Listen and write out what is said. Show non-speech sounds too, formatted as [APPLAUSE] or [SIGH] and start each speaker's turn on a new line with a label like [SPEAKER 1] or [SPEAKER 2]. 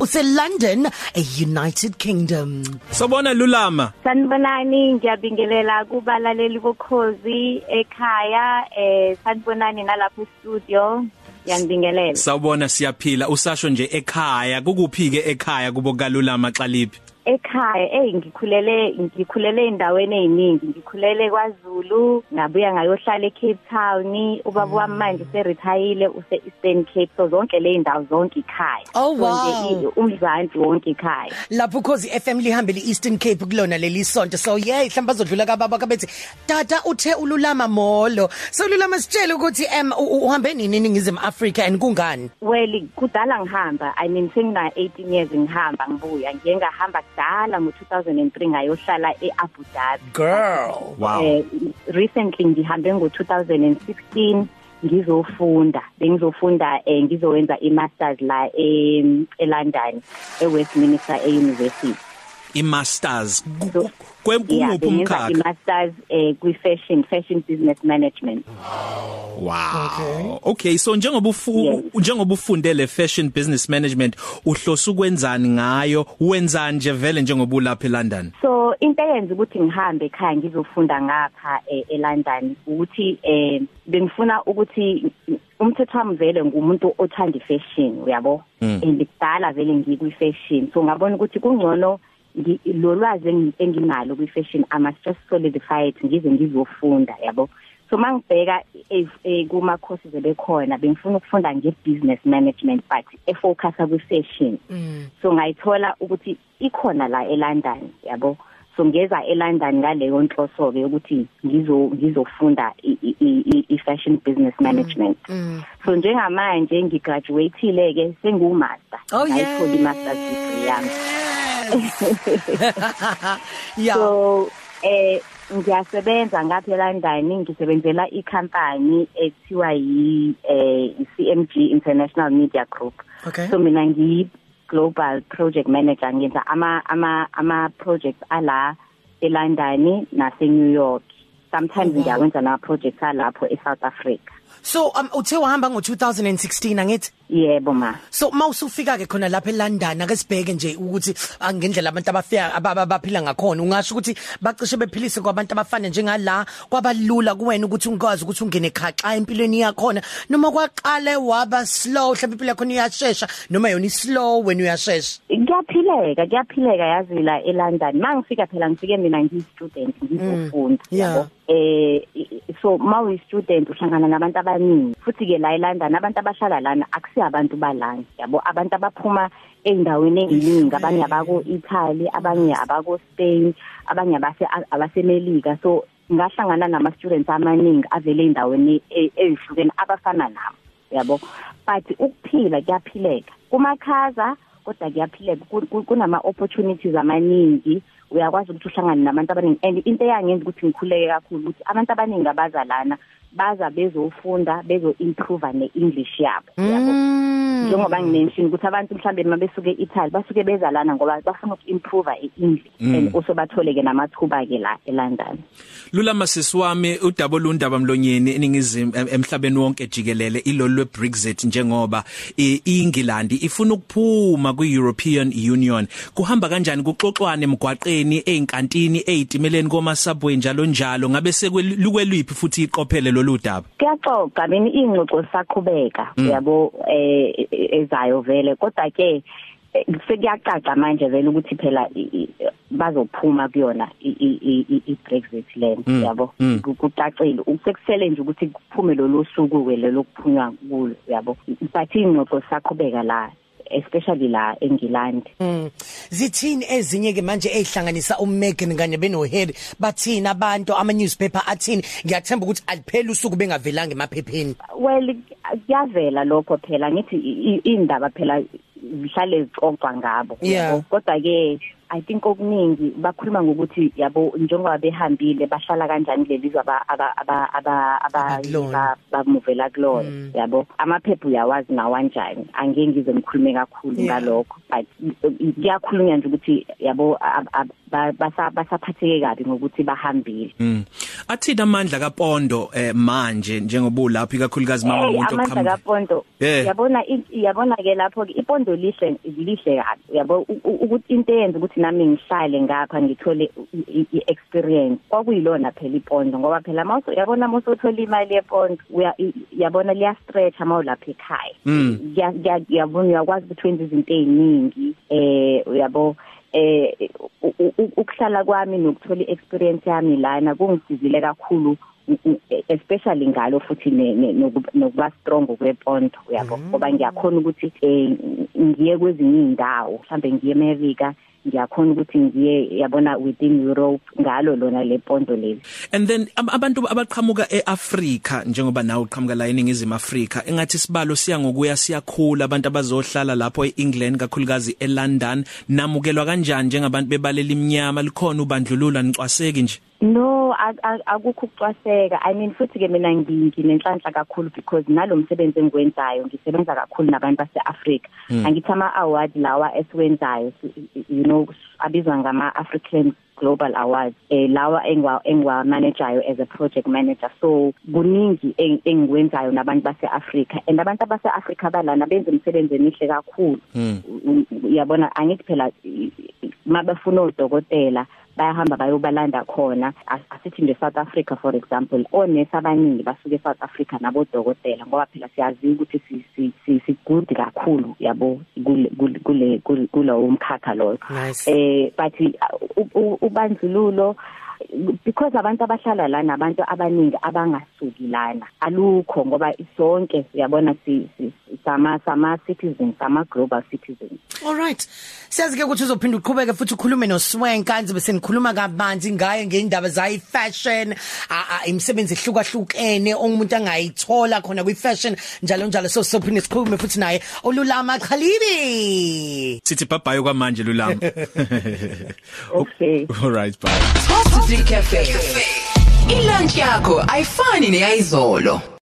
[SPEAKER 1] useLondon eUnited Kingdom.
[SPEAKER 2] Sobona Lulama.
[SPEAKER 3] Sanibonani ngiyabingelela kubalaleli bokhozi ekhaya eh sanibonani nalapha studio Ngiyabingelela.
[SPEAKER 2] Sawubona siyaphila. Usasho nje ekhaya. Kukuphi ke ekhaya kubo kalulama xaliphi
[SPEAKER 3] ekhaya hey ngikhulele ngikhulele endaweni eziningi ngikhulele kwaZulu ngabuya ngayohlala eCape Town. Ubaba wami manje seretire use Eastern Cape so zonke le indawo zonke ikhaya.
[SPEAKER 1] Oh wow.
[SPEAKER 3] Umzansi wonke ikhaya.
[SPEAKER 1] Lapho cause iFM lihambele Eastern Cape kulona leli sonto. So yeah mhlamba bazodlula kababa kabethi tata uthe ululama molo. So ululama sitshele ukuthi em uhambe nini ningizimu Africa and kungani?
[SPEAKER 3] Well kudala ngihamba. I mean sengina 18 years ngihamba ngibuya. Ngiye ngahamba kudala ngo2003 ngayohlala eAbu Dhabi.
[SPEAKER 1] Girl!
[SPEAKER 2] Wow.
[SPEAKER 3] Eh recently ngihambe ngo2016 ngizofunda. Bengizofunda eh ngizowenza imasters la e eLondon eWestminster eUniversity
[SPEAKER 2] imasters. Kwemuphi umkhakha?
[SPEAKER 3] imasters eh kwi fashion fashion business management.
[SPEAKER 2] Wow.
[SPEAKER 1] Okay.
[SPEAKER 2] okay so njengoba ufu njengoba ufundele fashion business management uhlosa ukwenzani ngayo? Wenzani nje vele njengoba ulapha eLondon?
[SPEAKER 3] So into eyenza ukuthi ngihambe ekhaya ngizofunda ngapha eh, eLondon ukuthi eh bengifuna ukuthi umthetho wami vele ngumuntu othanda ifashion uyabo?
[SPEAKER 2] Mm.
[SPEAKER 3] and kudala vele ngikwi fashion so ngabona ukuthi kungcono lo lwazi engi- enginalo kwi fashion I must just solidify it ngize ngizofunda yabo? So mangibheka eh, eh, kuma courses ebekhona bengifuna ukufunda nge business management but efocus ku fashion
[SPEAKER 1] mm.
[SPEAKER 3] so ngayithola ukuthi ikhona la eLondon yabo? So ngeza eLondon ngaleyo nhloso ke ukuthi ngizo ngizofunda i- i- i i- fashion business management.
[SPEAKER 1] Mm.
[SPEAKER 3] so njengamanje ngigraduateile ke sengu master
[SPEAKER 1] Oh yeah.
[SPEAKER 3] ngayithola i master's degree yami. [LAUGHS]
[SPEAKER 1] yeah.
[SPEAKER 3] So eh ngiyasebenza ngapha eLondon ngisebenzela ikhampani ethiwa yi eh CMG International Media Group.
[SPEAKER 1] Okay.
[SPEAKER 3] So mina ngiyi global project manager ngenza ama ama ama projects ala eLondon nase New York. Sometimes
[SPEAKER 1] Oh, wow.
[SPEAKER 3] ngiyakwenza na projects alapho eSouth Africa.
[SPEAKER 1] So um uthe wahamba ngo2016 angithi?
[SPEAKER 3] Yebo ma.
[SPEAKER 1] So mawusufika ke khona lapha eLondon ake sibheke nje ukuthi ah, ngendlela abantu abafika aba- abaphila ngakhona. Ungasho ukuthi bacishe bephilise kwabantu abafana njengala kwabalula kuwena ukuthi ungikwazi ukuthi ungene khaxa empilweni yakhona. Noma kwaqale waba slow mhlawumbe impilo yakho iyashesha noma yona slow wena uyashesha?
[SPEAKER 3] Kuyaphileka kuyaphileka yazi la eLondon. Mangifika phela ngifike mina ngiyi-student ngizofunda
[SPEAKER 1] Mm,
[SPEAKER 3] yabo. eh so mawu student uhlangana nabantu abaningi. Futhi ke la eLondon abantu abahlala lana akusi abantu balana yabo? Abantu abaphuma eindaweni eziningi abanye abako Italy abanye abako Spain abanye abase abasemelika. So ngahlangana nama students amaningi avele eindaweni e- ezihlukene abafana nami yabo? But ukuphila kuyaphileka. Kumakhaza kodwa kuyaphileka. Ku- ku- kunama opportunities amaningi. Uyakwazi ukuthi uhlangane nabantu abaningi. And into eyangenza ukuthi ngikhuleke kakhulu ukuthi abantu abaningi abazalana baza bezofunda bezo improve ne-English yabo yabo
[SPEAKER 1] Mm.
[SPEAKER 3] Njengoba ngimention ukuthi abantu mhlambe mabesuke eItaly basuke bezalana ngoba bafuna uku-improve i-English and also bathole ke namathuba ke la eLondon.
[SPEAKER 2] Lula masisi wami udaba olundaba mlonyeni eningizimu em- emhlabeni wonke jikelele ilolu leBrexit njengoba i- iNgilandi ifuna ukuphuma kwiEuropean Union. Kuhamba kanjani kuxoxwane emgwaqeni einkantini eitimeleni koma subway njalo njalo? Ngabe sekweliphi futhi iqophele lolu daba?
[SPEAKER 3] Kuyaxoxa mina ingxoxo saqhubeka uyabo eh ezayo vele kodwa ke eh, sekuyacaca manje vele ukuthi phela i- i- bazophuma kuyona i- i- i- i- i-Brexit lena
[SPEAKER 2] Mm,
[SPEAKER 3] yabo?
[SPEAKER 2] mm.
[SPEAKER 3] Ku- kucacile. Usekusele nje ukuthi kuphume lo losuku ke lelo kuphunywa kulo yabo? But ingxoxo saqhubeka la. Especially la eNgilandi
[SPEAKER 1] Mm. Zithini ezinye ke manje ezihlanganisa uMegan kanye benoHarry bathina abantu ama newspaper athini ngiyathemba ukuthi aliphela usuku bengavelanga emaphepheni
[SPEAKER 3] well kuyavela lokho phela ngithi i- i- indaba phela zihlale zixoxwa ngabo
[SPEAKER 1] Yeah.
[SPEAKER 3] yabo. kodwa ke i think okuningi bakhuluma ngokuthi yabo njengoba behambile bahlala kanjani lelizwe aba aba aba aba
[SPEAKER 1] Abakulona.
[SPEAKER 3] bamuvela kulona yabo amaphepha uyawazi nawanjani angeke ngize ngikhulume kakhulu
[SPEAKER 1] Yeah.
[SPEAKER 3] ngalokho but uh, kuyakhulunywa nje ukuthi yabo ab- ab- ba- basa- basaphatheke kabi ngokuthi bahambile
[SPEAKER 2] Mm. Athina amandla kaPondo eh manje njengoba ulapha ikakhulukazi mama
[SPEAKER 3] Hey,
[SPEAKER 2] umuntu
[SPEAKER 3] amandla
[SPEAKER 2] oqhamuka.
[SPEAKER 3] kaPondo
[SPEAKER 2] Yeah.
[SPEAKER 3] yabona i- yabona ke lapho ke iPondo lihle lihle kabi yabo u- u- ukuthi into eyenza ukuthi nami ngihlale ngapha ngithole i- i- i-experience kwakuyilona phela iPondo ngoba phela mawuso yabona mawusothola imali yePondo uya i- yabona liya stretch mawulapha ekhaya
[SPEAKER 2] Mm.
[SPEAKER 3] Ya- ya- yabona uyakwazi ukuthi wenze izinto eziningi eh uyabo eh ukuhlala kwami nokuthola iexperience yami lana kungisizile kakhulu especially ngalo futhi nokuba strong kweponto uyabo? Ngoba ngiyakhona ukuthi eh ngiye kwezinye indawo mhlambe ngiye eMerica ngiyakhona ukuthi ngiye yabona within Europe ngalo lona leponto leli.
[SPEAKER 2] And then ab- abantu abaqhamuka eAfrika njengoba nawe uqhamuka la eningizimu Afrika engathi sibalo siya ngokuya siyakhula abantu abazohlala lapho eEngland kakhulukazi eLondon namukelwa kanjani njengabantu bebalela iminyama likhona ubandlululo anicwaseki nje?
[SPEAKER 3] No ak- ak- akukho ukucwaseka. I mean futhi ke mina ngi- nginenhlanhla kakhulu because nalomsebenzi engikwenzayo ngisebenza kakhulu nabantu baseAfrica angithi ama award lawa esiwenzayo si- you know abizwa ngama African Global Awards eh lawa engwa engwa manager as a project manager. So kuningi eng- engikwenzayo nabantu baseAfrica and abantu baseAfrica balana benza umsebenzi emihle kakhulu. U- u- uyabona angithi phela i- i- mabafuna odokotela bayahamba bayobalanda khona As- asithi nje South Africa for example onesi abaningi basuke South Africa nabodokotela ngoba phela siyazi ukuthi si si si, si good kakhulu yabo kule kule- kule kule- kulowo mkhakha loyo
[SPEAKER 1] Nice.
[SPEAKER 3] eh but uh, u- u- ubandlululo because abantu abahlala lana abantu abaningi abangasuki lana. Alukho ngoba sonke uyabona si si- sama sama citizens sama global citizens
[SPEAKER 1] All right. Siyazi ke ukuthi uzophinda uqhubeke futhi ukhulume noSwenka nje bese nikhuluma kabanzi ngaye ngeindaba zayi fashion, a- a- imisebenzi ehlukahlukene ongumuntu angayithola khona kwi fashion njalo njalo. So sophinda sikhulume futhi naye olulama Khalibi.
[SPEAKER 2] sithi bye bye kwamanje lulama. [LAUGHS] [LAUGHS]
[SPEAKER 3] Okay.
[SPEAKER 2] All right bye.
[SPEAKER 4] Top 3 Cafe. Ilunch yakho ayifani neyizolo.